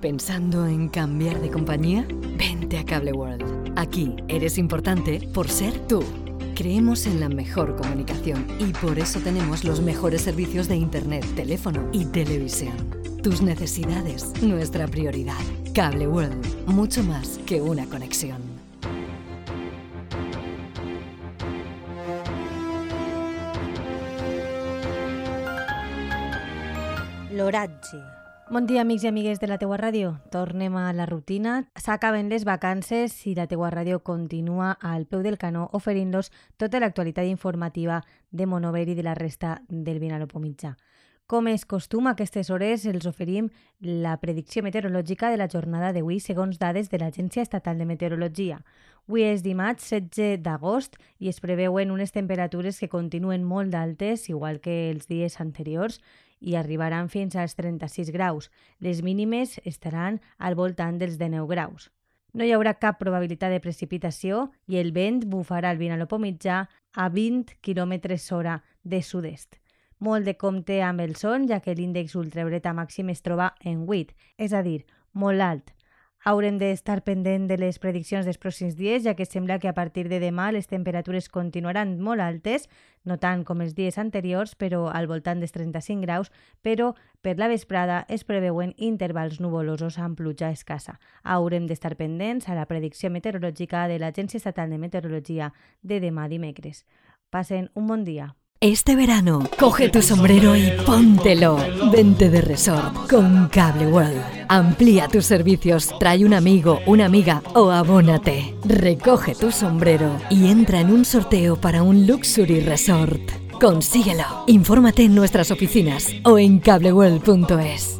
¿Pensando en cambiar de compañía? Vente a Cable World. Aquí eres importante por ser tú. Creemos en la mejor comunicación y por eso tenemos los mejores servicios de Internet, teléfono y televisión. Tus necesidades, nuestra prioridad. Cable World, mucho más que una conexión. L'oratge. Bon dia, amics i amigues de la teua ràdio. Tornem a la rutina. S'acaben les vacances i la teua ràdio continua al peu del canó oferint-los tota l'actualitat informativa de Monover i de la resta del Vinalopó mitjà. Com és costum, a aquestes hores els oferim la predicció meteorològica de la jornada d'avui segons dades de l'Agència Estatal de Meteorologia. Avui és dimarts 16 d'agost i es preveuen unes temperatures que continuen molt altes, igual que els dies anteriors, i arribaran fins als 36 graus. Les mínimes estaran al voltant dels 19 graus. No hi haurà cap probabilitat de precipitació i el vent bufarà al Vinalopó mitjà a 20 km hora de sud-est. Molt de compte amb el son, ja que l'índex ultravioleta màxim es troba en 8, és a dir, molt alt, Haurem d'estar pendent de les prediccions dels pròxims dies, ja que sembla que a partir de demà les temperatures continuaran molt altes, no tant com els dies anteriors, però al voltant dels 35 graus, però per la vesprada es preveuen intervals nuvolosos amb pluja escassa. Haurem d'estar pendents a la predicció meteorològica de l'Agència Estatal de Meteorologia de demà dimecres. Passen un bon dia. Este verano, coge tu sombrero y póntelo. Vente de resort con Cable World. Amplía tus servicios, trae un amigo, una amiga o abónate. Recoge tu sombrero y entra en un sorteo para un Luxury Resort. Consíguelo. Infórmate en nuestras oficinas o en cableworld.es.